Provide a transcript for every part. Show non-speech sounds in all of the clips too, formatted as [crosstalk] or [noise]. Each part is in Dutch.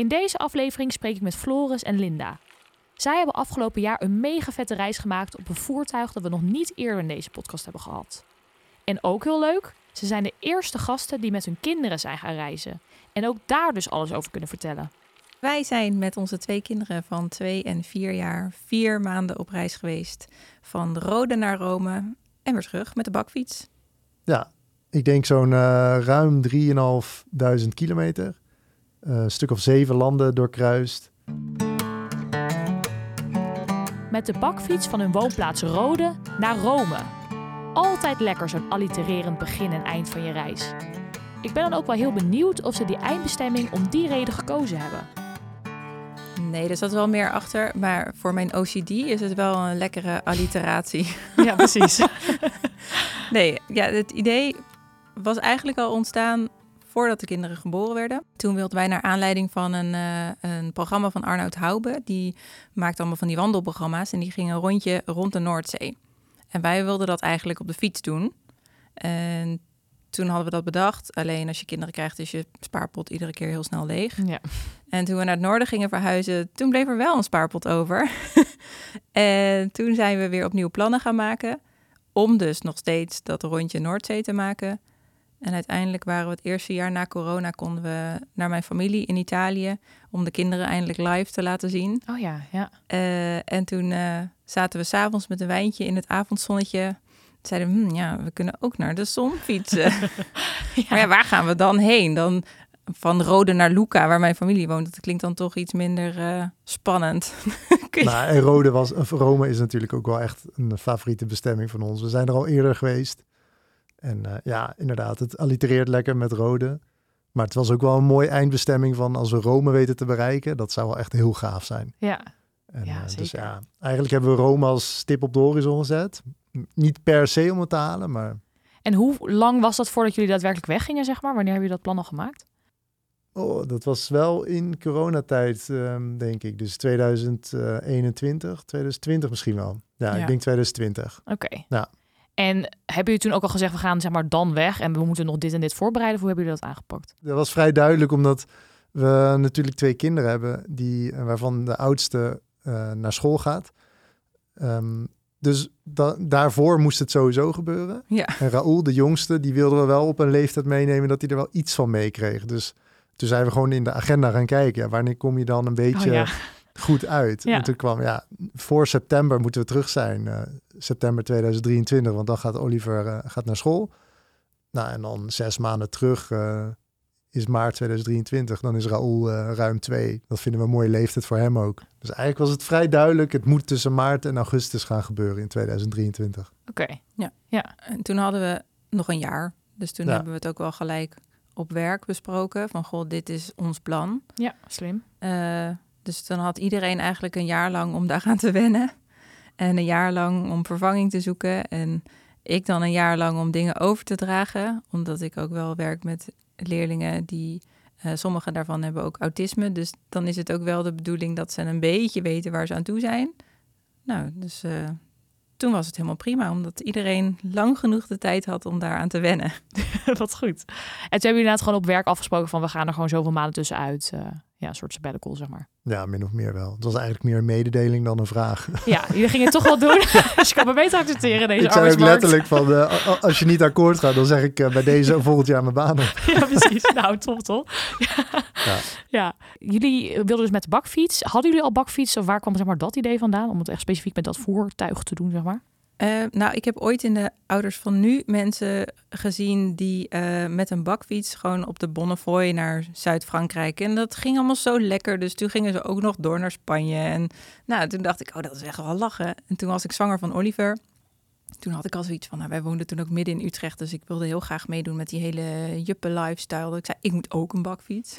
In deze aflevering spreek ik met Floris en Linda. Zij hebben afgelopen jaar een mega vette reis gemaakt op een voertuig dat we nog niet eerder in deze podcast hebben gehad. En ook heel leuk, ze zijn de eerste gasten die met hun kinderen zijn gaan reizen. En ook daar dus alles over kunnen vertellen. Wij zijn met onze twee kinderen van twee en vier jaar vier maanden op reis geweest. Van Rode naar Rome en weer terug met de bakfiets. Ja, ik denk zo'n uh, ruim 3.500 kilometer. Uh, een stuk of zeven landen doorkruist. Met de bakfiets van hun woonplaats Rode naar Rome. Altijd lekker zo'n allitererend begin en eind van je reis. Ik ben dan ook wel heel benieuwd of ze die eindbestemming om die reden gekozen hebben. Nee, er zat wel meer achter. Maar voor mijn OCD is het wel een lekkere alliteratie. [laughs] Ja, precies. [laughs] nee, ja, het idee was eigenlijk al ontstaan voordat de kinderen geboren werden. Toen wilden wij naar aanleiding van een, uh, een programma van Arnoud Hoube. Die maakt allemaal van die wandelprogramma's en die ging een rondje rond de Noordzee. En wij wilden dat eigenlijk op de fiets doen. En toen hadden we dat bedacht. Alleen als je kinderen krijgt, is je spaarpot iedere keer heel snel leeg. Ja. En toen we naar het noorden gingen verhuizen, toen bleef er wel een spaarpot over. [laughs] en toen zijn we weer opnieuw plannen gaan maken. Om dus nog steeds dat rondje Noordzee te maken. En uiteindelijk waren we het eerste jaar na corona, konden we naar mijn familie in Italië. Om de kinderen eindelijk live te laten zien. Oh ja, ja. Uh, en toen uh, zaten we s'avonds met een wijntje in het avondzonnetje zeiden hm, ja, we kunnen ook naar de zon fietsen. [laughs] ja. Maar ja, waar gaan we dan heen? Dan van Rode naar Luca, waar mijn familie woont. Dat klinkt dan toch iets minder uh, spannend. [laughs] nou, en Rode was, of Rome is natuurlijk ook wel echt een favoriete bestemming van ons. We zijn er al eerder geweest. En uh, ja, inderdaad, het allitereert lekker met Rode. Maar het was ook wel een mooie eindbestemming van als we Rome weten te bereiken. Dat zou wel echt heel gaaf zijn. Ja, en, ja, uh, dus ja, eigenlijk hebben we Rome als stip op de horizon gezet. Niet per se om het te halen, maar... En hoe lang was dat voordat jullie daadwerkelijk weggingen, zeg maar? Wanneer hebben jullie dat plan al gemaakt? Oh, dat was wel in coronatijd, um, denk ik. Dus 2021, 2020 misschien wel. Ja, ja. ik denk 2020. Oké. Okay. Ja. En hebben jullie toen ook al gezegd, we gaan zeg maar dan weg en we moeten nog dit en dit voorbereiden? Of hoe hebben jullie dat aangepakt? Dat was vrij duidelijk, omdat we natuurlijk twee kinderen hebben, die, waarvan de oudste uh, naar school gaat. Um, dus da daarvoor moest het sowieso gebeuren. Ja. En Raoul, de jongste, die wilden we wel op een leeftijd meenemen dat hij er wel iets van meekreeg. Dus toen zijn we gewoon in de agenda gaan kijken. Ja, wanneer kom je dan een beetje oh, ja. Goed uit? Ja. En toen kwam, ja, voor september moeten we terug zijn. Uh, september 2023, want dan gaat Oliver uh, gaat naar school. Nou, en dan zes maanden terug uh, is maart 2023. Dan is Raoul uh, ruim twee. Dat vinden we een mooie leeftijd voor hem ook. Dus eigenlijk was het vrij duidelijk. Het moet tussen maart en augustus gaan gebeuren in 2023. Oké. Okay. Ja. ja. En toen hadden we nog een jaar. Dus toen Ja. hebben we het ook wel gelijk op werk besproken. Van, goh, dit is ons plan. Ja, slim. Dus dan had iedereen eigenlijk een jaar lang om daaraan te wennen. En een jaar lang om vervanging te zoeken. En ik dan een jaar lang om dingen over te dragen. Omdat ik ook wel werk met leerlingen die... Uh, sommige daarvan hebben ook autisme. Dus dan is het ook wel de bedoeling dat ze een beetje weten waar ze aan toe zijn. Nou, dus uh, toen was het helemaal prima. Omdat iedereen lang genoeg de tijd had om daaraan te wennen. [laughs] Wat goed. En toen hebben jullie inderdaad gewoon op werk afgesproken van... we gaan er gewoon zoveel maanden tussenuit. Uh, ja, een soort sabbatical, zeg maar. Ja, min of meer wel. Het was eigenlijk meer een mededeling dan een vraag. Ja, jullie gingen het toch wel doen. [laughs] dus je kan me beter accepteren deze ik zei ook letterlijk van, uh, als je niet akkoord gaat, dan zeg ik uh, bij deze [laughs] volgend jaar mijn baan op. ja, precies. Nou, top, top. Ja. Ja. ja. Jullie wilden dus met de bakfiets. Hadden jullie al bakfiets of waar kwam zeg maar, dat idee vandaan? Om het echt specifiek met dat voertuig te doen, zeg maar? Uh, nou, ik heb ooit in de ouders van nu mensen gezien die uh, met een bakfiets gewoon op de Bonnefoy naar Zuid-Frankrijk. En dat ging allemaal zo lekker. Dus toen gingen ze ook nog door naar Spanje. En nou, toen dacht ik, oh, dat is echt wel lachen. En toen was ik zwanger van Oliver. Toen had ik al zoiets van, nou, wij woonden toen ook midden in Utrecht. Dus ik wilde heel graag meedoen met die hele juppe lifestyle. Dus ik zei, ik moet ook een bakfiets.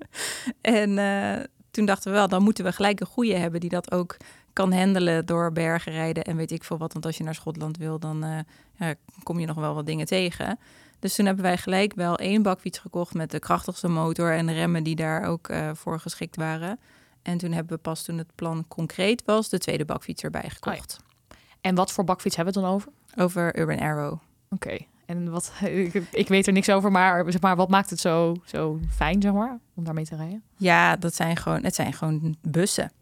[laughs] en eh, toen dachten we wel, dan moeten we gelijk een goede hebben die dat ook kan handelen door bergen rijden en weet ik veel wat. Want als je naar Schotland wil, dan eh, ja, kom je nog wel wat dingen tegen. Dus toen hebben wij gelijk wel één bakfiets gekocht met de krachtigste motor en remmen die daar ook uh, voor geschikt waren. En toen hebben we pas toen het plan concreet was, de tweede bakfiets erbij gekocht. Oh ja. En wat voor bakfiets hebben we het dan over? Over Urban Arrow. Oké. En wat, [laughs] ik, ik, weet er niks over, maar, zeg maar wat maakt het zo, zo fijn, zeg maar, om daarmee te rijden? Ja, dat zijn gewoon, het zijn gewoon bussen.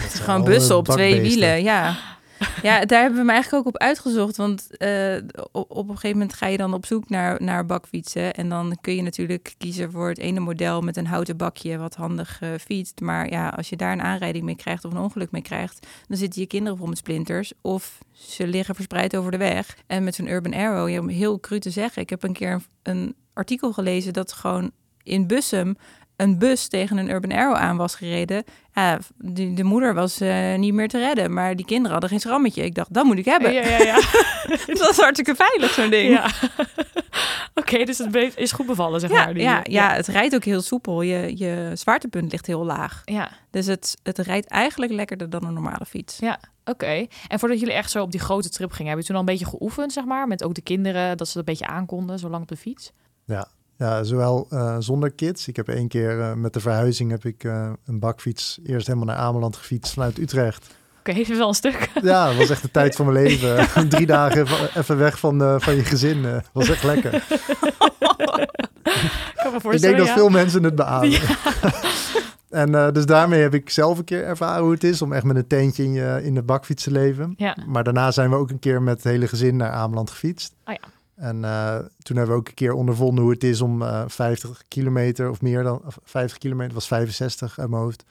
Het is gewoon bussen op twee wielen, ja. [laughs] Ja, daar hebben we me eigenlijk ook op uitgezocht. Want uh, op, op, een gegeven moment ga je dan op zoek naar, naar bakfietsen. En dan kun je natuurlijk kiezen voor het ene model met een houten bakje, wat handig uh, fietst. Maar ja, als je daar een aanrijding mee krijgt of een ongeluk mee krijgt, dan zitten je kinderen vol met splinters. Of ze liggen verspreid over de weg. En met zo'n Urban Arrow, ja, om heel cru te zeggen, ik heb een keer een, een artikel gelezen dat gewoon in Bussum een bus tegen een Urban Arrow aan was gereden. Ja, de, de moeder was uh, niet meer te redden, maar die kinderen hadden geen schrammetje. Ik dacht, dat moet ik hebben. Ja, ja, ja. [laughs] dat was hartstikke veilig, zo'n ding. Ja. [laughs] Oké, dus het is goed bevallen, zeg ja, maar. Die, ja, ja, het rijdt ook heel soepel. Je, je zwaartepunt ligt heel laag. Ja. Dus het, het rijdt eigenlijk lekkerder dan een normale fiets. Ja, oké. En voordat jullie echt zo op die grote trip gingen, hebben je toen al een beetje geoefend, zeg maar? Met ook de kinderen, dat ze het een beetje aankonden, zo lang op de fiets? Ja, ja, zowel uh, zonder kids. Ik heb één keer uh, met de verhuizing heb ik uh, een bakfiets eerst helemaal naar Ameland gefietst vanuit Utrecht. Oké, okay, is wel een stuk. Ja, dat was echt de tijd van mijn leven. [laughs] [laughs] Drie dagen even weg van, van je gezin. Dat was echt lekker. [laughs] ik denk dat ja. veel mensen het beamen. Ja. en dus daarmee heb ik zelf een keer ervaren hoe het is om echt met een tentje in, je, in de bakfiets te leven. Ja. Maar daarna zijn we ook een keer met het hele gezin naar Ameland gefietst. Oh ja. En uh, toen hebben we ook een keer ondervonden hoe het is om uh, 50 kilometer of meer dan 50 kilometer, was 65 uit mijn hoofd,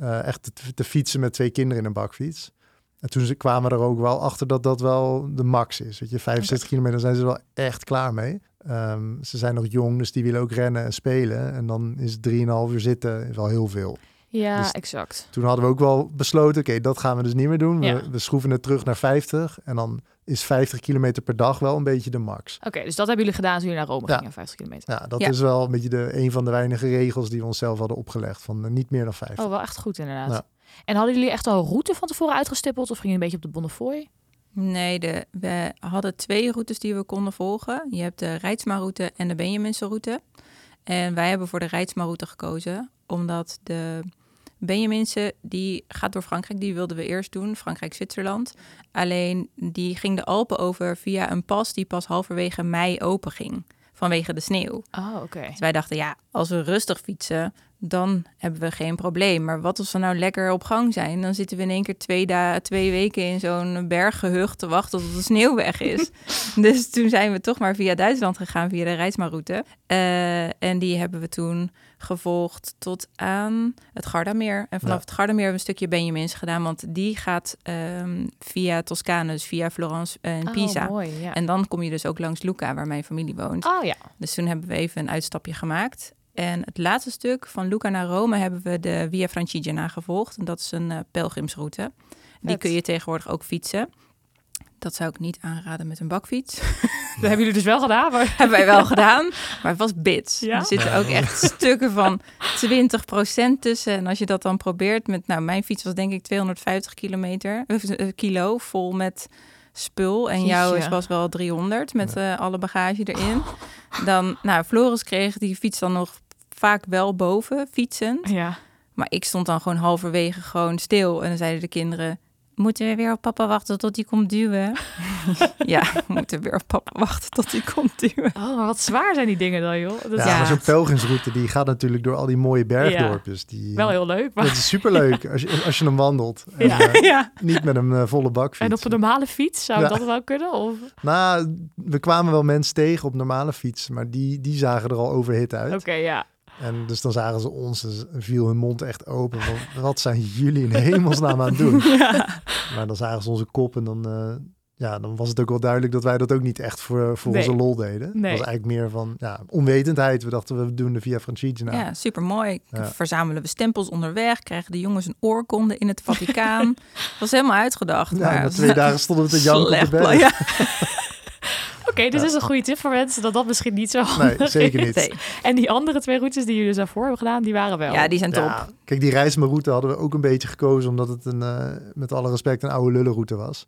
uh, echt te, te, fietsen met twee kinderen in een bakfiets. En toen kwamen we er ook wel achter dat dat wel de max is. Weet je, 65 okay. kilometer zijn ze wel echt klaar mee. Um, ze zijn nog jong, dus die willen ook rennen en spelen. En dan is 3,5 uur zitten wel heel veel. Ja, Dus exact. Toen hadden we ook wel besloten, oké, okay, dat gaan we dus niet meer doen. We, Ja. we schroeven het terug naar 50 en dan is 50 kilometer per dag wel een beetje de max. Oké, dus dat hebben jullie gedaan toen jullie naar Rome Ja. gingen, 50 kilometer. Ja, dat Ja. is wel een beetje de, een van de weinige regels die we onszelf hadden opgelegd. Van eh, niet meer dan 50. Oh, wel echt goed inderdaad. Ja. En hadden jullie echt al een route van tevoren uitgestippeld of gingen jullie een beetje op de Bonnefoy? Nee, de, we hadden twee routes die we konden volgen. Je hebt de Rijtsma-route en de Benjaminse-route. En wij hebben voor de Rijtsma-route gekozen, omdat de Benjaminse, die gaat door Frankrijk, die wilden we eerst doen, Frankrijk-Zwitserland. Alleen die ging de Alpen over via een pas die pas halverwege mei open ging, vanwege de sneeuw. Oh, oké. Dus wij dachten, ja, als we rustig fietsen, dan hebben we geen probleem. Maar wat als we nou lekker op gang zijn? Dan zitten we in één keer twee, da- twee weken in zo'n berggehucht te wachten tot de sneeuw weg is. [laughs] dus toen zijn we toch maar via Duitsland gegaan, via de Rijtsma-route. Eh, en die hebben we toen gevolgd tot aan het Gardameer. En vanaf Ja. het Gardameer hebben we een stukje Benjamins gedaan, want die gaat ehm, via Toscane, dus via Florence en Pisa. Oh, mooi, ja. En dan kom je dus ook langs Lucca, waar mijn familie woont. Oh ja. Dus toen hebben we even een uitstapje gemaakt. En het laatste stuk van Lucca naar Rome hebben we de Via Francigena gevolgd. En dat is een eh, pelgrimsroute. Die Vet. kun je tegenwoordig ook fietsen. Dat zou ik niet aanraden met een bakfiets. [laughs] Dat hebben jullie dus wel gedaan, maar... hebben wij wel gedaan, maar het was bits. Ja? Er zitten ook echt stukken van 20% tussen. En als je dat dan probeert met... Nou, mijn fiets was denk ik 250 kilometer, eh, kilo vol met spul. En jouw is was wel 300 met eh, alle bagage erin. Dan, nou, Floris kreeg die fiets dan nog vaak wel boven, fietsend. Ja. Maar ik stond dan gewoon halverwege gewoon stil. En dan zeiden de kinderen... Moeten we weer op papa wachten tot hij komt duwen? [laughs] ja, we moeten weer op papa wachten tot hij komt duwen. Oh, maar wat zwaar zijn die dingen dan, joh. Dat is Ja, Ja. maar zo'n pelgrimsroute die gaat natuurlijk door al die mooie bergdorpjes. Die, wel heel leuk, maar... Dat is superleuk als je, als je hem wandelt. [laughs] En, Ja. eh, ja. niet met een eh, volle bakfiets. En op een normale fiets, zou Ja. dat wel kunnen? Of... Nou, we kwamen wel mensen tegen op normale fietsen, maar die, die zagen er al overhit uit. Oké, ja. En dus dan zagen ze ons en viel hun mond echt open. Van, wat zijn jullie in hemelsnaam aan het doen? [laughs] Maar dan zagen ze onze kop en dan, eh, ja, dan was het ook wel duidelijk dat wij dat ook niet echt voor, voor Nee. onze lol deden. Nee. Het was eigenlijk meer van ja, onwetendheid. We dachten we doen de Via Francigena. Ja, super mooi. Ja. Verzamelen we stempels onderweg, krijgen de jongens een oorkonde in het Vaticaan. [laughs] was helemaal uitgedacht. Ja, maar na twee dagen stonden we te janken op de [laughs] Oké, dit Ja. is een goede tip voor mensen dat dat misschien niet zo Nee, zeker niet. Nee. En die andere twee routes die jullie daarvoor hebben gedaan, die waren wel. Ja, die zijn top. Ja, kijk, die reismeroute hadden we ook een beetje gekozen omdat het een, eh, met alle respect een oude lullenroute was.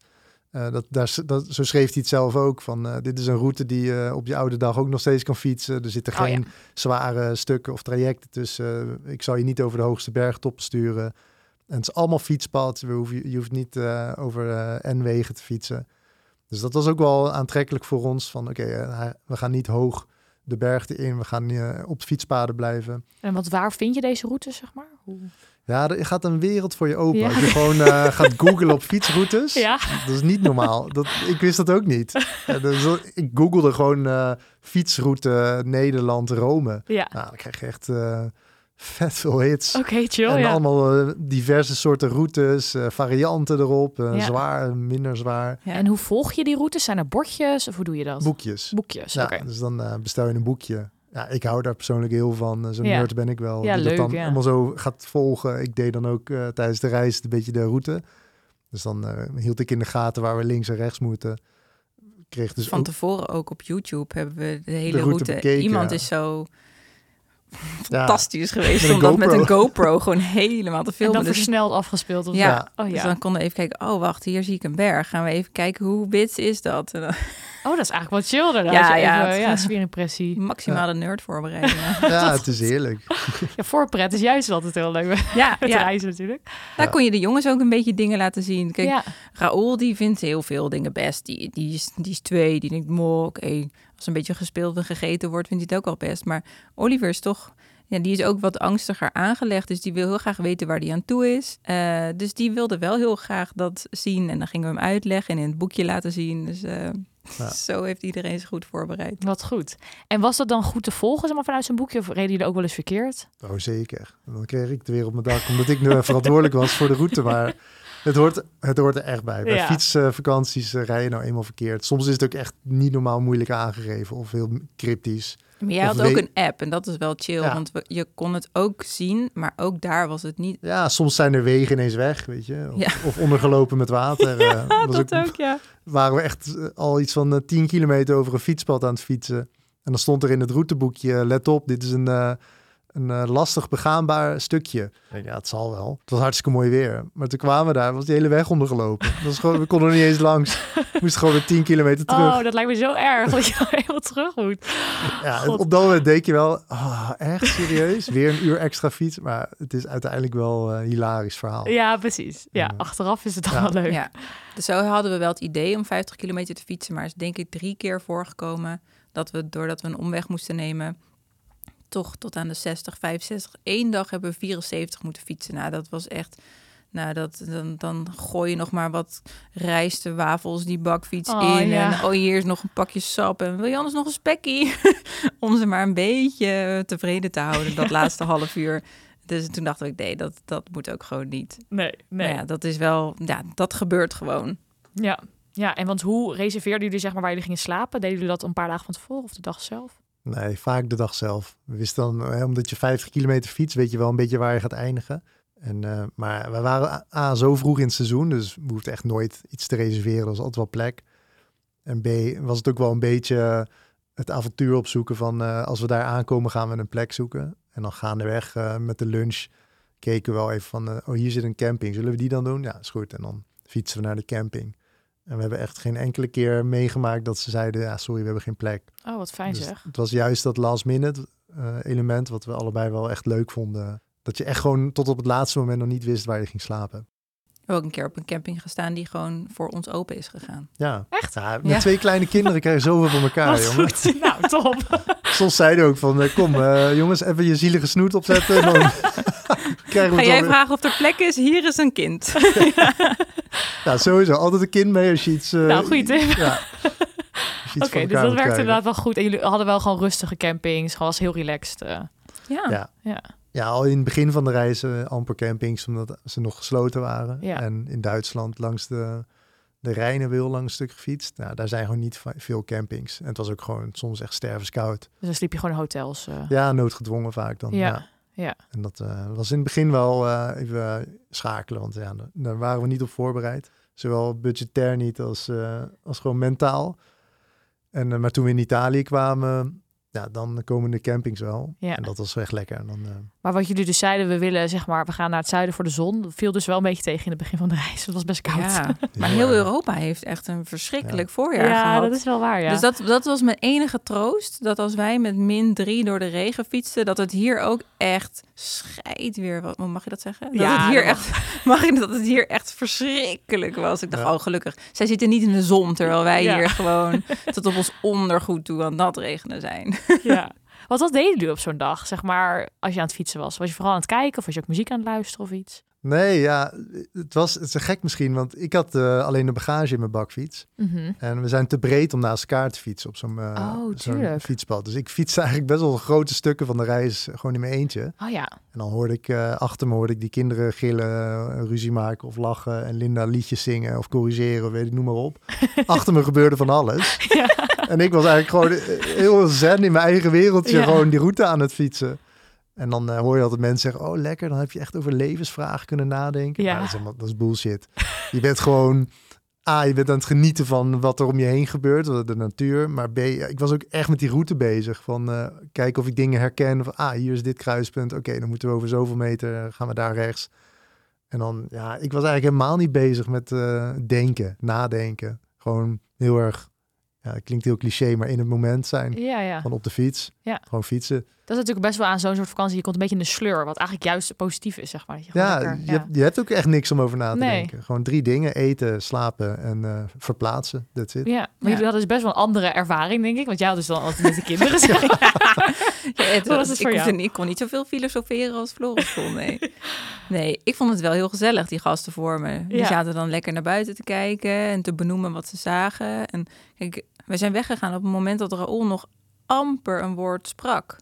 Eh, dat, daar, dat, zo schreef hij het zelf ook. Van, eh, dit is een route die je op je oude dag ook nog steeds kan fietsen. Er zitten Oh, geen zware stukken of trajecten tussen. ik zal je niet over de hoogste bergtoppen sturen. En het is allemaal fietspad. We hoeven, je hoeft niet eh, over eh, N-wegen te fietsen. Dus dat was ook wel aantrekkelijk voor ons. Van oké, eh, we gaan niet hoog de bergte in. We gaan eh, op fietspaden blijven. En wat waar vind je deze routes, zeg maar? Hoe... Ja, er gaat een wereld voor je open. Ja. Als je gewoon eh, [laughs] gaat googlen op fietsroutes. Ja, Dat is niet normaal. Dat, ik wist dat ook niet. Ja, [laughs] dus ik googelde gewoon fietsroute Nederland, Rome. ja. Nou, dan krijg je echt vet veel hits. Oké, chill, en ja. allemaal eh, diverse soorten routes, eh, varianten erop. eh, Ja. Zwaar, minder zwaar. Ja. En hoe volg je die routes? Zijn er bordjes of hoe doe je dat? Boekjes. Boekjes, Ja, dus dan bestel je een boekje. Ja, ik hou daar persoonlijk heel van. Zo'n Ja. nerd ben ik wel. Ja, die leuk, dat dan ja. allemaal zo gaat volgen. Ik deed dan ook tijdens de reis een beetje de route. Dus dan hield ik in de gaten waar we links en rechts moeten. Kreeg dus Van ook- tevoren ook op YouTube hebben we de hele route route. bekeken, Iemand ja. is zo ja, fantastisch geweest Met een om dat met een GoPro. Gewoon helemaal te En filmen. dan Dus, versneld afgespeeld of Ja. Oh dus ja. dan konden we even kijken. Oh, wacht, hier zie ik een berg. Gaan we even kijken hoe wit is dat? En dan- Oh, dat is eigenlijk wat chill daarna. Ja, Ja, [laughs] ja, ja. sfeerimpressie. maximale nerdvoorbereidingen. [laughs] [laughs] ja, het is heerlijk. Ja, voorpret is juist altijd heel leuk ja, het ja, reizen natuurlijk. daar Ja. kon je de jongens ook een beetje dingen laten zien. Kijk, ja. Raoul die vindt heel veel dingen best. Die, die, is, die is twee, die denkt, mo, oké, als een beetje gespeeld en gegeten wordt, vindt hij het ook wel best. Maar Oliver is toch, ja, die is ook wat angstiger aangelegd. Dus die wil heel graag weten waar hij aan toe is. Eh, dus die wilde wel heel graag dat zien. En dan gingen we hem uitleggen en in het boekje laten zien. Dus eh, Ja. [laughs] zo heeft iedereen zich goed voorbereid. Wat goed. En was dat dan goed te volgen zeg maar, vanuit zijn boekje? Of reden jullie ook wel eens verkeerd? Oh, zeker. En dan kreeg ik het weer op mijn dak, omdat ik nu verantwoordelijk was voor de route. Maar het hoort, het hoort er echt bij. Bij Ja. fietsvakanties eh, rij je nou eenmaal verkeerd. Soms is het ook echt niet normaal moeilijk aangegeven of heel cryptisch. Maar jij had ook een app en dat is wel chill. Ja. Want je kon het ook zien, maar ook daar was het niet... Ja, soms zijn er wegen ineens weg, weet je. Of, Ja. of ondergelopen met water. [laughs] eh, was dat ook- ook, ja. waren we echt eh, al iets van eh, 10 kilometer over een fietspad aan het fietsen. En dan stond er in het routeboekje, eh, let op, dit is een, eh, een eh, lastig begaanbaar stukje. Ik denk, ja, het zal wel. Het was hartstikke mooi weer. Maar toen kwamen we daar, was die hele weg ondergelopen. Dat was gewoon, we konden er niet eens langs. We moesten gewoon weer 10 kilometer terug. Oh, dat lijkt me zo erg dat je [laughs] helemaal terug moet. ja, God. op dat moment denk je wel, ah, echt serieus? Weer een uur extra fiets. Maar het is uiteindelijk wel een hilarisch verhaal. Ja, precies. Ja, achteraf is het Ja. allemaal leuk. Ja, dus zo hadden we wel het idee om 50 kilometer te fietsen, maar is denk ik drie keer voorgekomen dat we, doordat we een omweg moesten nemen, toch tot aan de 60, 65. Eén dag hebben we 74 moeten fietsen. Nou, dat was echt, nou, dat, dan, dan gooi je nog maar wat rijste wafels die bakfiets Oh, in. ja. En oh, hier is nog een pakje sap. En wil je anders nog een spekkie? [laughs] om ze maar een beetje tevreden te houden, dat [laughs] laatste half uur. Dus toen dacht ik, nee, dat, dat moet ook gewoon niet. Nee, nee. Nou ja, dat is wel, ja, dat gebeurt gewoon. Ja. ja, en want hoe reserveerden jullie zeg maar waar jullie gingen slapen? Deden jullie dat een paar dagen van tevoren of de dag zelf? Nee, vaak de dag zelf. We wisten dan, omdat je 50 kilometer fietst, weet je wel een beetje waar je gaat eindigen. En, eh, maar we waren A, zo vroeg in het seizoen, dus we hoefden echt nooit iets te reserveren. Er was altijd wel plek. En B, was het ook wel een beetje het avontuur opzoeken van eh, als we daar aankomen gaan we een plek zoeken. En dan gaandeweg eh met de lunch keken we wel even van, eh, oh hier zit een camping, zullen we die dan doen? Ja, is goed. En dan fietsen we naar de camping. En we hebben echt geen enkele keer meegemaakt dat ze zeiden, ja sorry, we hebben geen plek. Oh, wat fijn Dus zeg. het was juist dat last minute eh, element wat we allebei wel echt leuk vonden. Dat je echt gewoon tot op het laatste moment nog niet wist waar je ging slapen. We hebben ook een keer op een camping gestaan die gewoon voor ons open is gegaan. Ja. Echt? Ja, met Ja. twee kleine kinderen krijg je zoveel van elkaar, Wat jongen. [laughs] Nou, top. Soms zeiden ook van, eh, kom eh, jongens, even je zielige snoet opzetten. En [laughs] dan krijgen we Ga jij weer. vragen of er plek is? Hier is een kind. [laughs] Ja, sowieso. Altijd een kind mee als je iets... eh, Nou, goede tip. Ja. [laughs] Oké, dus dat werkte krijgen. inderdaad wel goed. En jullie hadden wel gewoon rustige campings. Gewoon was heel relaxed. eh. Ja. Ja. ja. Ja, al in het begin van de reis eh, amper campings, omdat ze nog gesloten waren. Ja. En in Duitsland langs de, de Rijn we heel lang een stuk gefietst. Nou, daar zijn gewoon niet veel campings. En het was ook gewoon soms echt stervenskoud. Dus dan sliep je gewoon in hotels. Ja, noodgedwongen vaak dan. Ja, Ja. Ja. En dat eh, was in het begin wel eh, even schakelen, want ja, daar- waren we niet op voorbereid. Zowel budgetair niet als, eh, als gewoon mentaal. En, eh, maar toen we in Italië kwamen, ja, dan komen de campings wel. Ja. En dat was echt lekker. En dan, eh, Maar wat jullie dus zeiden, we willen zeg maar, we gaan naar het zuiden voor de zon. Dat viel dus wel een beetje tegen in het begin van de reis. Het was best koud. Ja, [laughs] maar Heel. Europa heeft echt een verschrikkelijk voorjaar Ja, gehad. dat is wel waar, ja. Dus dat, dat was mijn enige troost. Dat als wij met min drie door de regen fietsten, dat het hier ook echt scheid weer. Wat mag je dat zeggen? Dat Ja, het hier dat echt, [laughs] mag ik dat het hier echt verschrikkelijk was. Ik dacht, Ja. oh gelukkig. Zij zitten niet in de zon, terwijl wij Ja. hier gewoon [laughs] tot op ons ondergoed toe aan nat regenen zijn. ja. Wat, wat deden jullie op zo'n dag, zeg maar, als je aan het fietsen was? Was je vooral aan het kijken of was je ook muziek aan het luisteren of iets? Nee, ja, het was het is gek misschien, want ik had eh, alleen de bagage in mijn bakfiets. Mhm. En we zijn te breed om naast elkaar te fietsen op zo'n eh, Oh, fietspad. Dus ik fietste [laughs] eigenlijk best wel grote stukken van de reis gewoon in mijn eentje. Oh ja. En dan hoorde ik eh, achter me hoorde ik die kinderen gillen, ruzie maken of lachen. En Linda liedjes zingen of corrigeren, weet ik, noem maar op. [laughs] achter me gebeurde van alles. En ik was eigenlijk gewoon eh, heel zen in mijn eigen wereldje, Ja. gewoon die route aan het fietsen. En dan eh, hoor je altijd mensen zeggen, oh lekker, dan heb je echt over levensvragen kunnen nadenken. Ja. Maar dat, is helemaal- dat is bullshit. Je bent gewoon, A, je bent aan het genieten van wat er om je heen gebeurt, de natuur. Maar B, ik was ook echt met die route bezig. Van eh, kijken of ik dingen herken. Van, ah, hier is dit kruispunt. Oké, dan moeten we over zoveel meter, gaan we daar rechts. En dan, ja, ik was eigenlijk helemaal niet bezig met eh, denken, nadenken. Gewoon heel erg, ja, het klinkt heel cliché, maar in het moment zijn. Ja, ja. Van op de fiets. Ja. Gewoon fietsen. Dat is natuurlijk best wel aan zo'n soort vakantie. Je komt een beetje in de sleur, wat eigenlijk juist positief is, zeg maar. Dat je gewoon Ja, lekker- je, hebt- je hebt ook echt niks om over na te Nee. denken. Gewoon drie dingen, eten, slapen en eh, verplaatsen. That's it. Ja, maar Ja. jullie hadden dus best wel een andere ervaring, denk ik. Want jij had dus dan altijd met de kinderen [laughs] het, was het ik, voor hoefde jou? niet- ik kon niet zoveel filosoferen als Floris kon, nee. [laughs] nee, ik vond het wel heel gezellig, die gasten voor me. Die Ja. zaten dan lekker naar buiten te kijken en te benoemen wat ze zagen. En kijk, wij zijn weggegaan op het moment dat Raoul nog amper een woord sprak.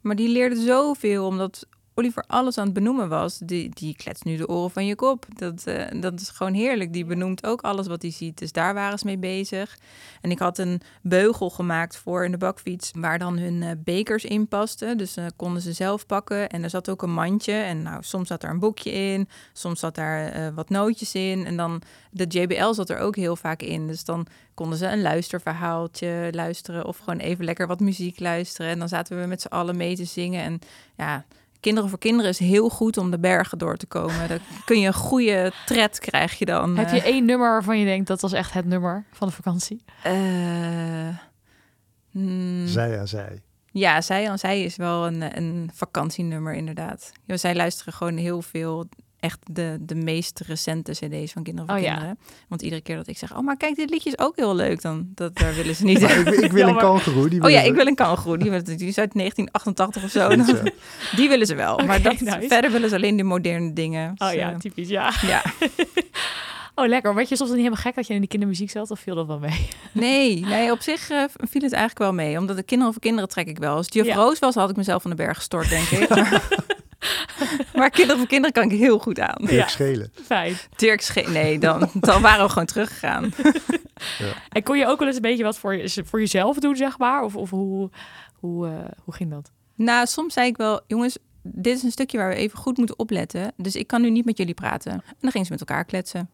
Maar die leerde zoveel, omdat Oliver alles aan het benoemen was. Die, die kletst nu de oren van je kop. Dat, eh, dat is gewoon heerlijk. Die benoemt ook alles wat hij ziet. Dus daar waren ze mee bezig. En ik had een beugel gemaakt voor in de bakfiets, waar dan hun eh, bekers in pasten. Dus eh, konden ze zelf pakken. En er zat ook een mandje. En nou, soms zat er een boekje in, soms zat daar wat nootjes in. En dan de JBL zat er ook heel vaak in. Dus dan konden ze een luisterverhaaltje luisteren of gewoon even lekker wat muziek luisteren. En dan zaten we met z'n allen mee te zingen. En ja, Kinderen voor Kinderen is heel goed om de bergen door te komen. Dan kun je een goede tred krijg je dan. Heb eh. je één nummer waarvan je denkt dat was echt het nummer van de vakantie? Eh, mm, Zij ja, zij. ja, zij, zij is wel een, een vakantienummer inderdaad. Ja, zij luisteren gewoon heel veel, echt de, de meest recente cd's van Kinderen voor Oh ja. Kinderen. Want iedere keer dat ik zeg, oh maar kijk, dit liedje is ook heel leuk, dan dat, daar willen ze [laughs] niet. Ik, ik wil een kangeroe. Die Oh ja, ik wil een kangoeroe. Die, die is uit [laughs] 1988 of zo. [laughs] Die willen ze wel. maar dat, nice. verder willen ze alleen de moderne dingen. Oh Dus, ja, eh, typisch, ja. ja. Oh, lekker. Werd je soms dan niet helemaal gek dat je in die kindermuziek zat? Of viel dat wel mee? Nee, nee, op zich eh, viel het eigenlijk wel mee. Omdat de kinderen voor kinderen trek ik wel. Als het juf Ja. Roos was, had ik mezelf van de berg gestort, denk ik. [laughs] Maar, kinderen voor kinderen kan ik heel goed aan. Dirk Ja. Schelen. Fijn. Dirk Schee- nee, dan, dan waren we gewoon teruggegaan. [laughs] En kon je ook wel eens een beetje wat voor, je, voor jezelf doen, zeg maar? Of, of hoe, hoe, eh, hoe ging dat? Nou, soms zei ik wel, jongens, dit is een stukje waar we even goed moeten opletten. Dus ik kan nu niet met jullie praten. En dan gingen ze met elkaar kletsen.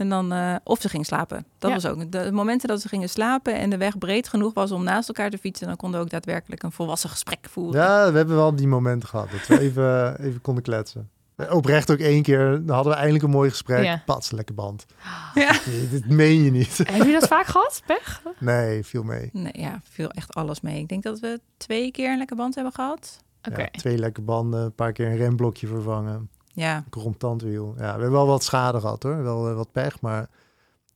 En dan, eh, of ze gingen slapen. Dat Ja. was ook. De momenten dat ze gingen slapen en de weg breed genoeg was om naast elkaar te fietsen, dan konden we ook daadwerkelijk een volwassen gesprek voeren. Ja, we hebben wel die momenten gehad. Dat we even, [laughs] even konden kletsen. Oprecht ook één keer. Dan hadden we eindelijk een mooi gesprek. Ja. Pats, lekker band. [gasps] Ja. [laughs] Nee, dit meen je niet. [laughs] Heb je dat vaak gehad, pech? Nee, viel mee. Nee, ja, viel echt alles mee. Ik denk dat we twee keer een lekker band hebben gehad. Oké. Ja, twee lekke banden, een paar keer een remblokje vervangen. Ja, tandwiel. Ja, we hebben wel wat schade gehad hoor. Wel eh, wat pech, maar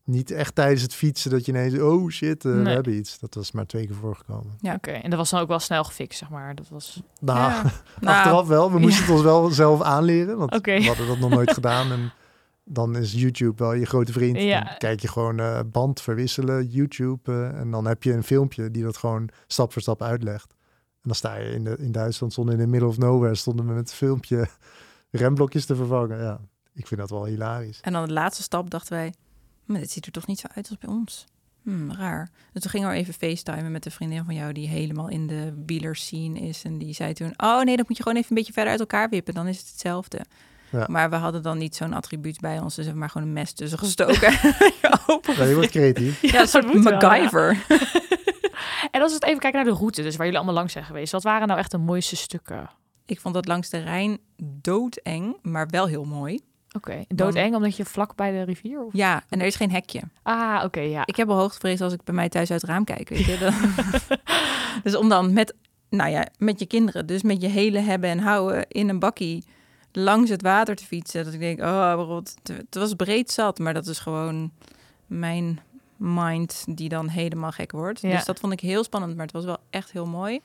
niet echt tijdens het fietsen dat je ineens... Oh shit, eh, we hebben iets. Dat was maar twee keer voorgekomen. ja. Oké, en dat was dan ook wel snel gefixt, zeg maar. Dat was... Nou, Ja. [laughs] Nou, achteraf wel. We moesten Ja. het ons wel zelf aanleren. Want we hadden dat nog nooit gedaan. En dan is YouTube wel je grote vriend. Ja. Dan kijk je gewoon eh, band verwisselen, YouTube. en dan heb je een filmpje die dat gewoon stap voor stap uitlegt. En dan sta je in, de, in Duitsland, stonden in the middle of nowhere, stonden we met het filmpje remblokjes te vervangen. Ja, ik vind dat wel hilarisch. En dan de laatste stap dachten wij, maar dit ziet er toch niet zo uit als bij ons. Hmm, raar. Dus toen gingen we even facetimen met een vriendin van jou die helemaal in de wieler scene is. En die zei toen, oh nee, dat moet je gewoon even een beetje verder uit elkaar wippen. Dan is het hetzelfde. Ja. Maar we hadden dan niet zo'n attribuut bij ons. Dus we hebben maar gewoon een mes tussen gestoken. [laughs] Ja, je wordt creatief. Ja, een soort wel, ja. MacGyver. [laughs] En als we het even kijken naar de route, dus waar jullie allemaal langs zijn geweest. Wat waren nou echt de mooiste stukken? Ik vond dat langs de Rijn doodeng, maar wel heel mooi. Oké, doodeng omdat je vlak bij de rivier? Of? Ja, en er is geen hekje. Ah, oké, ja. Ik heb al hoogtevrees als ik bij mij thuis uit het raam kijk, weet je. [laughs] Dan- [laughs] dus om dan met, nou ja, met je kinderen, dus met je hele hebben en houden in een bakkie langs het water te fietsen. Dat ik denk, oh rot, het was breed zat, maar dat is gewoon mijn mind die dan helemaal gek wordt. Ja. Dus dat vond ik heel spannend, maar het was wel echt heel mooi.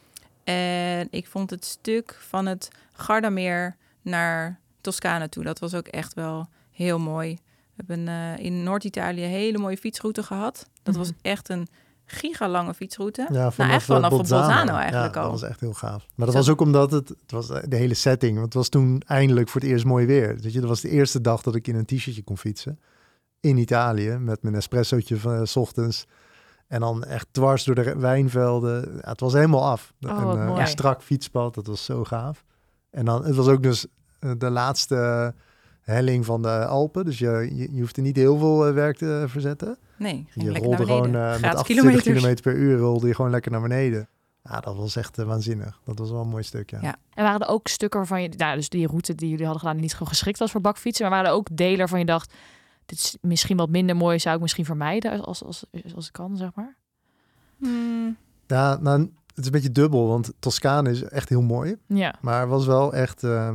En ik vond het stuk van het Gardameer naar Toscane toe, dat was ook echt wel heel mooi. We hebben eh, in Noord-Italië een hele mooie fietsroute gehad. Dat was Mhm. echt een gigalange fietsroute. Ja, nou, echt vanaf eh, Bolzano eigenlijk ja, al. dat was echt heel gaaf. Maar dat Zo. was ook omdat het, het was de hele setting. Want het was toen eindelijk voor het eerst mooi weer. Weet je, dat was de eerste dag dat ik in een t-shirtje kon fietsen. In Italië, met mijn espressootje van eh, 's ochtends. En dan echt dwars door de wijnvelden. Ja, het was helemaal af. Oh, en, eh, een strak fietspad, dat was zo gaaf. En dan, het was ook dus eh, de laatste helling van de Alpen. Dus je, je, je hoefde niet heel veel eh, werk te verzetten. Nee, ging Je lekker rolde naar beneden. gewoon eh, met Gratis 28 kilometers. km per uur rolde je gewoon lekker naar beneden. Ja, dat was echt waanzinnig. Dat was wel een mooi stuk, ja. Ja. En waren er ook stukken waarvan je, nou, dus die route die jullie hadden gedaan, die niet gewoon geschikt was voor bakfietsen, maar waren er ook delen waarvan je dacht, dit is misschien wat minder mooi, zou ik misschien vermijden als, als, als ik kan, zeg maar? Hmm, Ja, nou, het is een beetje dubbel, want Toscane is echt heel mooi. Ja, Maar het was wel echt eh,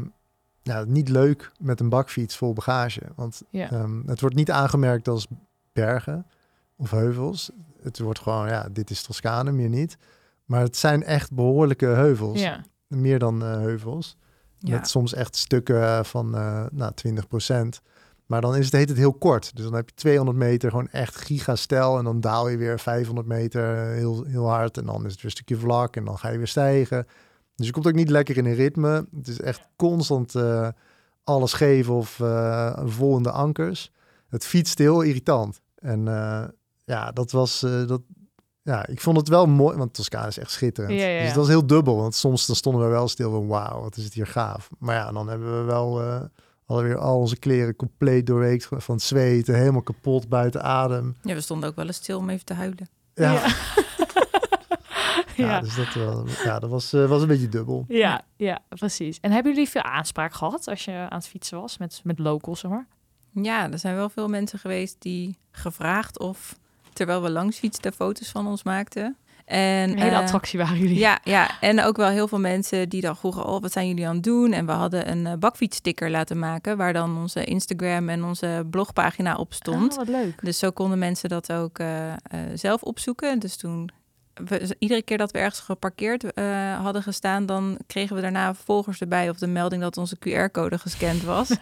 ja, niet leuk met een bakfiets vol bagage. Want ja. ehm, het wordt niet aangemerkt als bergen of heuvels. Het wordt gewoon, ja, dit is Toscane, meer niet. Maar het zijn echt behoorlijke heuvels. ja. Meer dan eh, heuvels. ja. Met soms echt stukken eh, van eh nou, 20 Maar dan is het, heet het heel kort. Dus dan heb je 200 meter gewoon echt gigastel. En dan daal je weer 500 meter eh, heel, heel hard. En dan is het weer een stukje vlak. En dan ga je weer stijgen. Dus je komt ook niet lekker in een ritme. Het is echt constant eh, alles geven of eh vol in de ankers. Het fietst heel irritant. En eh, ja, dat was... eh, dat, ja, ik vond het wel mooi, want Toscane is echt schitterend. Ja, ja, ja. Dus dat was heel dubbel, want soms dan stonden we wel stil van wauw, wat is het hier gaaf. Maar ja, dan hebben we wel eh alweer al onze kleren compleet doorweekt van het zweten, helemaal kapot, buiten adem. ja, we stonden ook wel eens stil om even te huilen. Ja, Ja. [laughs] ja. ja. dus dat, wel, ja, dat was, eh, was een beetje dubbel. Ja, ja, precies. En hebben jullie veel aanspraak gehad als je aan het fietsen was met, met locals, zeg maar? Ja, er zijn wel veel mensen geweest die gevraagd of, terwijl we langs fietsten, foto's van ons maakten. En, Een hele eh, attractie waren jullie. Ja, ja, en ook wel heel veel mensen die dan vroegen, oh, wat zijn jullie aan het doen? En we hadden een eh, bakfietssticker laten maken, waar dan onze Instagram en onze blogpagina op stond. Oh, wat leuk. Dus zo konden mensen dat ook eh, zelf opzoeken. Dus toen, we, iedere keer dat we ergens geparkeerd hadden gestaan, dan kregen we daarna volgers erbij of de melding dat onze QR-code gescand was. [laughs]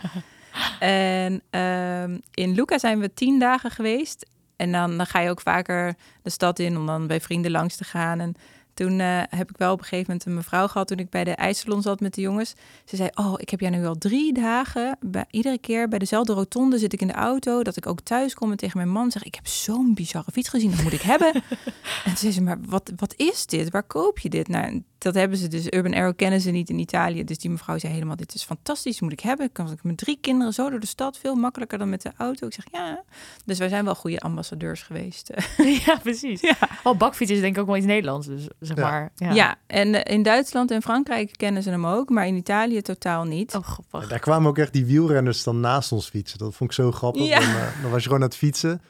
en ehm, in Luca zijn we tien dagen geweest. En dan, dan ga je ook vaker de stad in om dan bij vrienden langs te gaan. En toen eh, heb ik wel op een gegeven moment een mevrouw gehad toen ik bij de ijssalon zat met de jongens. Ze zei, oh, ik heb jij nu al drie dagen, bij, iedere keer bij dezelfde rotonde zit ik in de auto, dat ik ook thuis kom en tegen mijn man zeg, ik heb zo'n bizarre fiets gezien, dat moet ik hebben. [laughs] en toen zei ze, maar wat, wat is dit? Waar koop je dit? Nou, dat hebben ze dus, Urban Arrow kennen ze niet in Italië. Dus die mevrouw zei helemaal, dit is fantastisch, moet ik hebben. Ik kan ik met drie kinderen zo door de stad, veel makkelijker dan met de auto. Ik zeg, ja. Dus wij zijn wel goede ambassadeurs geweest. [laughs] ja, precies. ja. Oh, bakfiets is denk ik ook wel iets Nederlands, dus zeg Ja. maar. Ja. Ja, en eh, in Duitsland en Frankrijk kennen ze hem ook, maar in Italië totaal niet. Oh, grappig. Daar kwamen ook echt die wielrenners dan naast ons fietsen. Dat vond ik zo grappig. Ja. Dan, eh, dan was je gewoon aan het fietsen.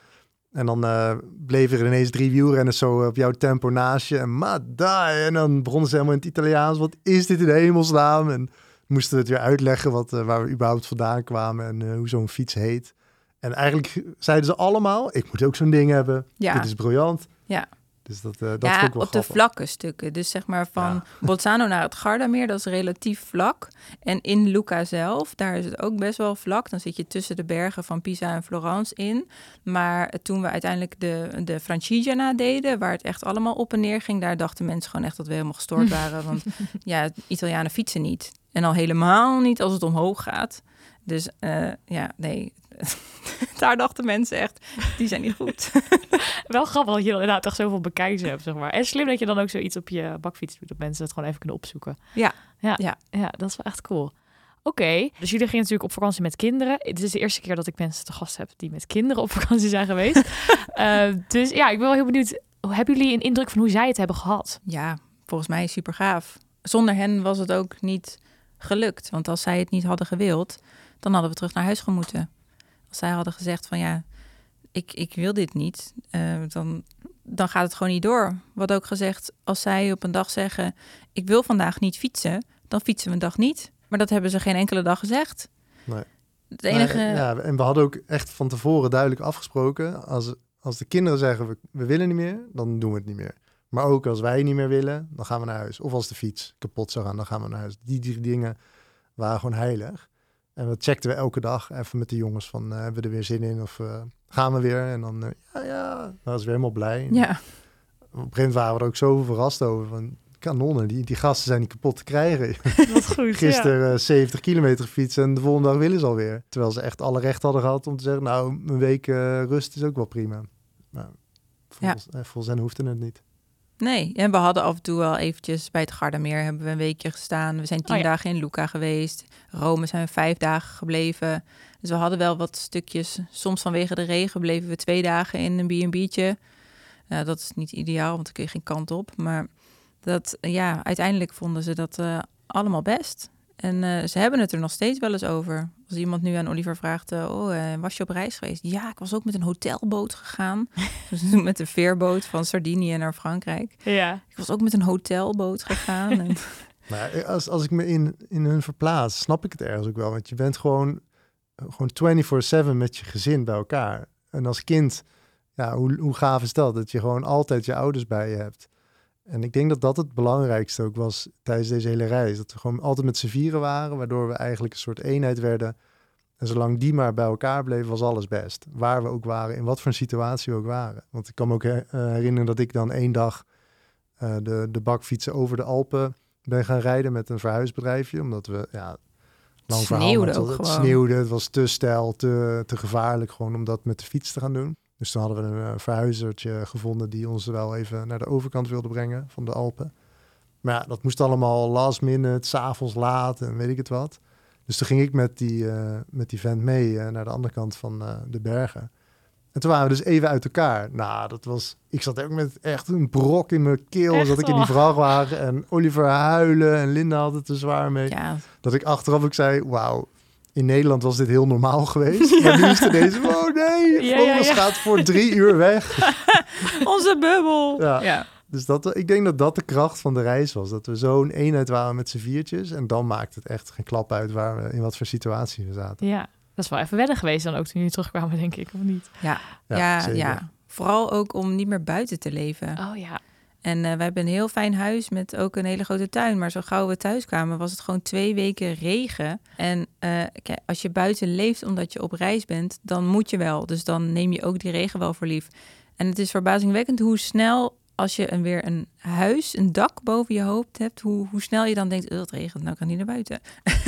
En dan eh, bleven er ineens drie wielrenners zo op jouw tempo naast je. En ma dai. En dan begonnen ze helemaal in het Italiaans. Wat is dit in de hemelsnaam? En moesten we het weer uitleggen wat, eh, waar we überhaupt vandaan kwamen. En eh, hoe zo'n fiets heet. En eigenlijk zeiden ze allemaal, ik moet ook zo'n ding hebben. Ja. Dit is briljant. Ja. Dus dat, eh, dat ja, vond ik wel op de vlakke stukken. Dus zeg maar van Ja. [laughs] Bolzano naar het Gardameer, dat is relatief vlak. En in Lucca zelf, daar is het ook best wel vlak. Dan zit je tussen de bergen van Pisa en Florence in. Maar toen we uiteindelijk de, de Francigena deden, waar het echt allemaal op en neer ging, daar dachten mensen gewoon echt dat we helemaal gestoord [laughs] waren. Want ja, Italianen fietsen niet. En al helemaal niet als het omhoog gaat. Dus eh, ja, nee. [laughs] Daar dachten mensen echt, die zijn niet goed. [laughs] Wel grappig dat je inderdaad toch zoveel bekijks hebt, zeg maar. En slim dat je dan ook zoiets op je bakfiets doet, dat mensen het gewoon even kunnen opzoeken. Ja. Ja, Ja. ja dat is wel echt cool. Oké, dus jullie gingen natuurlijk op vakantie met kinderen. Het is de eerste keer dat ik mensen te gast heb die met kinderen op vakantie zijn geweest. [laughs] Eh, dus ja, ik ben wel heel benieuwd. hebben jullie een indruk van hoe zij het hebben gehad? Ja, volgens mij super gaaf. Zonder hen was het ook niet gelukt. Want als zij het niet hadden gewild, dan hadden we terug naar huis gemoeten. Als zij hadden gezegd van ja, ik, ik wil dit niet, uh, dan, dan gaat het gewoon niet door. Wat ook gezegd, als zij op een dag zeggen, ik wil vandaag niet fietsen, dan fietsen we een dag niet. Maar dat hebben ze geen enkele dag gezegd. Nee. Het enige... ja, en we hadden ook echt van tevoren duidelijk afgesproken, als, als de kinderen zeggen, we, we willen niet meer, dan doen we het niet meer. Maar ook als wij niet meer willen, dan gaan we naar huis. Of als de fiets kapot zou gaan, dan gaan we naar huis. Die, die dingen waren gewoon heilig. En dat checkten we elke dag even met de jongens van, uh, hebben we er weer zin in? Of uh, gaan we weer? En dan, uh, ja, ja, dan was we helemaal blij. Ja. Op een gegeven moment waren we er ook zo verrast over. Van, kanonnen, die, die gasten zijn niet kapot te krijgen. [laughs] Wat goed, Gisteren ja. 70 kilometer fietsen en de volgende dag willen ze alweer. Terwijl ze echt alle recht hadden gehad om te zeggen, nou, een week rust is ook wel prima. Maar volgens, ja. volgens hen hoefde het niet. Nee, en we hadden af en toe wel eventjes bij het Gardameer hebben we een weekje gestaan. We zijn tien oh dagen in Luca geweest. Rome zijn we vijf dagen gebleven. Dus we hadden wel wat stukjes. Soms vanwege de regen bleven we twee dagen in een B&B'tje. Uh, dat is niet ideaal, want dan kun je geen kant op. Maar dat, ja, uiteindelijk vonden ze dat uh, allemaal best. En uh, ze hebben het er nog steeds wel eens over. Als iemand nu aan Oliver vraagt, uh, oh, uh, was je op reis geweest? Ja, ik was ook met een hotelboot gegaan. [laughs] dus met een veerboot van Sardinië naar Frankrijk. Ja. Ik was ook met een hotelboot gegaan. en... [laughs] maar als, als ik me in, in hun verplaats, snap ik het ergens ook wel. Want je bent gewoon, gewoon 24-7 met je gezin bij elkaar. En als kind, ja, hoe, hoe gaaf is dat? Dat je gewoon altijd je ouders bij je hebt. En ik denk dat dat het belangrijkste ook was tijdens deze hele reis. Dat we gewoon altijd met z'n vieren waren, waardoor we eigenlijk een soort eenheid werden. En zolang die maar bij elkaar bleven, was alles best. Waar we ook waren, in wat voor een situatie we ook waren. Want ik kan me ook uh, herinneren dat ik dan één dag uh, de, de bakfietsen over de Alpen ben gaan rijden met een verhuisbedrijfje. Omdat we, ja, lang sneeuwde verhaal, het, ook het sneeuwde, het was te stijl, te, te gevaarlijk gewoon om dat met de fiets te gaan doen. Dus toen hadden we een verhuizertje gevonden die ons wel even naar de overkant wilde brengen van de Alpen. Maar ja, dat moest allemaal last minute, s'avonds laat en weet ik het wat. Dus toen ging ik met die, uh, met die vent mee uh, naar de andere kant van uh, de bergen. En toen waren we dus even uit elkaar. Nou, dat was... Ik zat ook met echt een brok in mijn keel. Echt zat ik in die vrachtwagen. En Oliver huilen. En Linda had het te zwaar mee. Ja. Dat ik achteraf ook zei... Wauw, in Nederland was dit heel normaal geweest. [laughs] Ja. Maar nu is het deze... Oh nee, Ja, gaat voor drie uur weg. [laughs] Onze bubbel. Ja. ja. Dus dat, ik denk dat dat de kracht van de reis was. Dat we zo'n eenheid waren met z'n viertjes. En dan maakt het echt geen klap uit waar we, in wat voor situatie we zaten. Ja, dat is wel even wennen geweest dan ook toen jullie terugkwamen, denk ik, of niet? Ja, Ja, ja. Vooral ook om niet meer buiten te leven. Oh ja. En eh, wij hebben een heel fijn huis met ook een hele grote tuin. Maar zo gauw we thuis kwamen, was het gewoon twee weken regen. En eh, als je buiten leeft omdat je op reis bent, dan moet je wel. Dus dan neem je ook die regen wel voor lief. En het is verbazingwekkend hoe snel, als je een, weer een huis, een dak boven je hoofd hebt, hoe, hoe snel je dan denkt, "Oh, regent, nou kan niet naar buiten.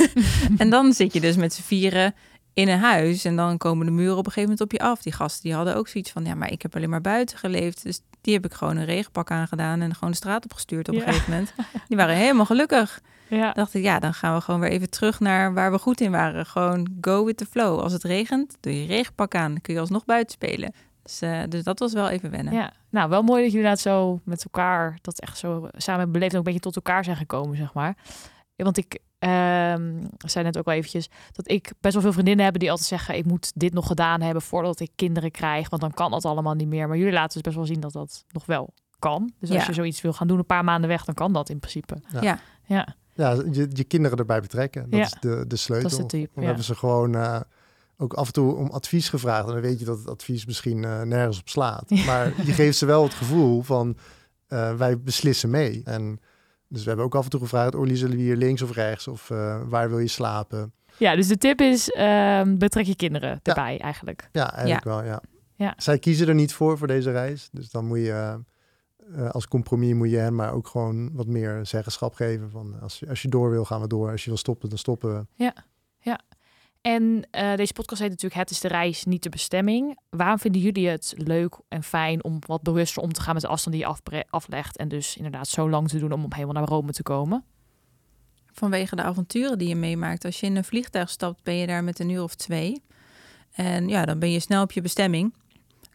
[laughs] en dan zit je dus met z'n vieren in een huis en dan komen de muren op een gegeven moment op je af. Die gasten die hadden ook zoiets van, ja, maar ik heb alleen maar buiten geleefd. Dus die heb ik gewoon een regenpak aangedaan en gewoon de straat opgestuurd op een Ja. gegeven moment. Die waren helemaal gelukkig. Ja. dacht ik, ja, dan gaan we gewoon weer even terug naar waar we goed in waren. Gewoon go with the flow. Als het regent, doe je regenpak aan. Kun je alsnog buiten spelen. Dus, eh, dus dat was wel even wennen. ja. Nou, wel mooi dat jullie inderdaad zo met elkaar, dat echt zo samen beleefd ook een beetje tot elkaar zijn gekomen, zeg maar. Want ik ehm, zei net ook wel eventjes dat ik best wel veel vriendinnen heb die altijd zeggen: ik moet dit nog gedaan hebben voordat ik kinderen krijg, want dan kan dat allemaal niet meer. Maar jullie laten dus best wel zien dat dat nog wel kan. Dus als Ja. je zoiets wil gaan doen een paar maanden weg, dan kan dat in principe. Ja. Ja. Ja, Ja, je, je kinderen erbij betrekken. Dat Ja. is de, de sleutel. dat is de tip. Dan Ja. hebben ze gewoon eh, ook af en toe om advies gevraagd. En dan weet je dat het advies misschien eh, nergens op slaat. Ja. [laughs] Maar je geeft ze wel het gevoel van eh, wij beslissen mee. En dus we hebben ook af en toe gevraagd, Olly, zullen we hier links of rechts? Of eh, waar wil je slapen? ja, dus de tip is: ehm, betrek je kinderen erbij eigenlijk. Ja, eigenlijk wel, ja. Ja. Zij kiezen er niet voor, voor deze reis. Dus dan moet je eh, eh, als compromis moet je hen maar ook gewoon wat meer zeggenschap geven. Van als, je- als je door wil, gaan we door. Als je wil stoppen, dan stoppen we. En eh, deze podcast heet natuurlijk Het is de reis, niet de bestemming. Waarom vinden jullie het leuk en fijn om wat bewuster om te gaan met de afstand die je aflegt? En dus inderdaad zo lang te doen om helemaal naar Rome te komen? Vanwege de avonturen die je meemaakt. Als je in een vliegtuig stapt, ben je daar met een uur of twee. En ja, dan ben je snel op je bestemming.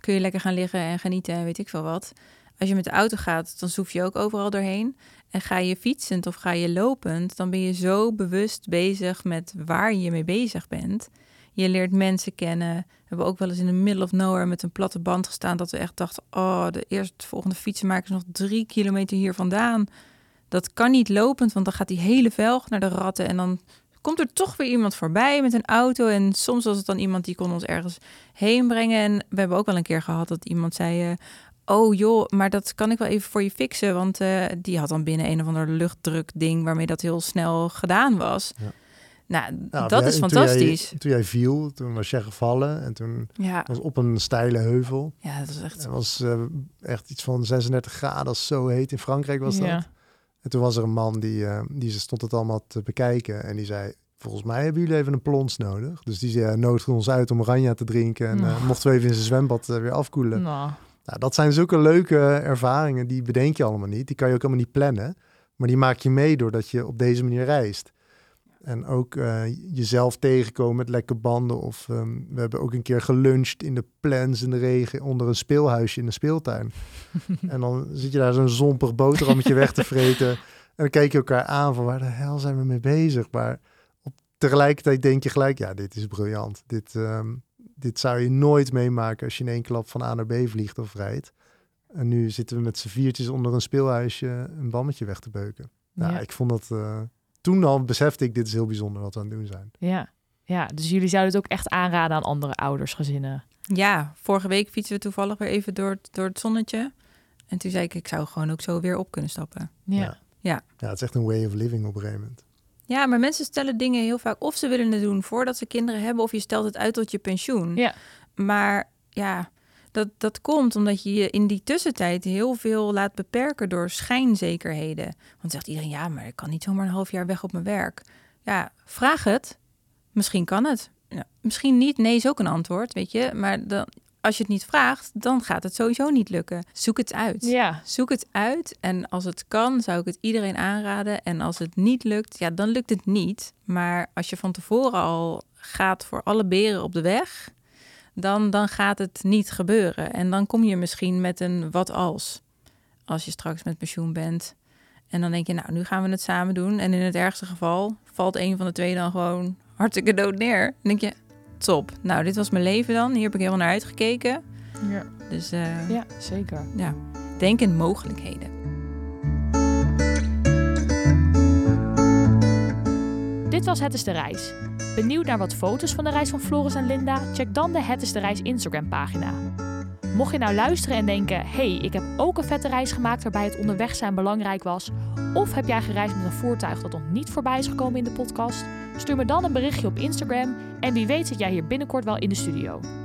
Kun je lekker gaan liggen en genieten en weet ik veel wat. Als je met de auto gaat, dan zoef je ook overal doorheen. En ga je fietsend of ga je lopend, dan ben je zo bewust bezig met waar je mee bezig bent. Je leert mensen kennen. We hebben ook wel eens in de middle of nowhere met een platte band gestaan. Dat we echt dachten, oh, de eerste volgende fietsenmaker is nog drie kilometer hier vandaan. Dat kan niet lopend, want dan gaat die hele velg naar de ratten. En dan komt er toch weer iemand voorbij met een auto. En soms was het dan iemand die kon ons ergens heen brengen. En we hebben ook wel een keer gehad dat iemand zei... eh, oh joh, maar dat kan ik wel even voor je fixen. Want eh, die had dan binnen een of ander luchtdruk ding... waarmee dat heel snel gedaan was. Ja. Nou, Nou, dat is toen jij- fantastisch. Toen jij, viel, toen was jij gevallen en toen Ja, was op een steile heuvel. ja, dat is echt... Het was eh, echt iets van 36 graden, als zo heet in Frankrijk was dat. Ja. En toen was er een man die, eh, die stond het allemaal te bekijken en die zei... Volgens mij hebben jullie even een plons nodig. Dus die zei, nodigde ons uit om oranje te drinken. En eh, Oh. mochten we even in zijn zwembad eh, weer afkoelen. Nou, Nou, dat zijn zulke leuke ervaringen, die bedenk je allemaal niet. Die kan je ook helemaal niet plannen. Maar die maak je mee doordat je op deze manier reist. En ook eh, jezelf tegenkomen met lekke banden. Of ehm, we hebben ook een keer geluncht in de plans in de regen onder een speelhuisje in de speeltuin. [laughs] en dan zit je daar zo'n zompig boterhammetje weg te vreten. [laughs] En dan kijk je elkaar aan van waar de hel zijn we mee bezig. Maar op, tegelijkertijd denk je gelijk, ja, dit is briljant. Dit, ehm, dit zou je nooit meemaken als je in één klap van A naar B vliegt of rijdt. En nu zitten we met z'n viertjes onder een speelhuisje een bammetje weg te beuken. Nou, ja. ik vond dat... eh, toen al besefte ik, dit is heel bijzonder wat we aan het doen zijn. Ja. ja, dus jullie zouden het ook echt aanraden aan andere ouders, gezinnen. Ja, vorige week fietsen we toevallig weer even door, het- door het zonnetje. En toen zei ik, ik zou gewoon ook zo weer op kunnen stappen. Ja. Ja. Ja, het is echt een way of living op een gegeven moment. Ja, maar mensen stellen dingen heel vaak of ze willen het doen voordat ze kinderen hebben, of je stelt het uit tot je pensioen. Ja. Maar ja, dat, dat komt omdat je je in die tussentijd heel veel laat beperken door schijnzekerheden. Want dan zegt iedereen, ja, maar ik kan niet zomaar een half jaar weg op mijn werk. Ja, vraag het. Misschien kan het. Ja, misschien niet. Nee is ook een antwoord, weet je. Maar dan, als je het niet vraagt, dan gaat het sowieso niet lukken. Zoek het uit. Ja. Zoek het uit en als het kan, zou ik het iedereen aanraden. En als het niet lukt, ja, dan lukt het niet. Maar als je van tevoren al gaat voor alle beren op de weg, dan, dan gaat het niet gebeuren. En dan kom je misschien met een wat als, als je straks met pensioen bent. En dan denk je, nou, nu gaan we het samen doen. En in het ergste geval valt een van de twee dan gewoon hartstikke dood neer. Dan denk je, top. Nou, dit was mijn leven dan. Hier heb ik helemaal naar uitgekeken. Ja. Dus eh, ja, zeker. ja, denk in mogelijkheden. Dit was Het is de Reis. Benieuwd naar wat foto's van de reis van Floris en Linda? Check dan de Het is de Reis Instagram pagina. Mocht je nou luisteren en denken, hey, ik heb ook een vette reis gemaakt waarbij het onderweg zijn belangrijk was, of heb jij gereisd met een voertuig dat nog niet voorbij is gekomen in de podcast? Stuur me dan een berichtje op Instagram en wie weet zit jij hier binnenkort wel in de studio.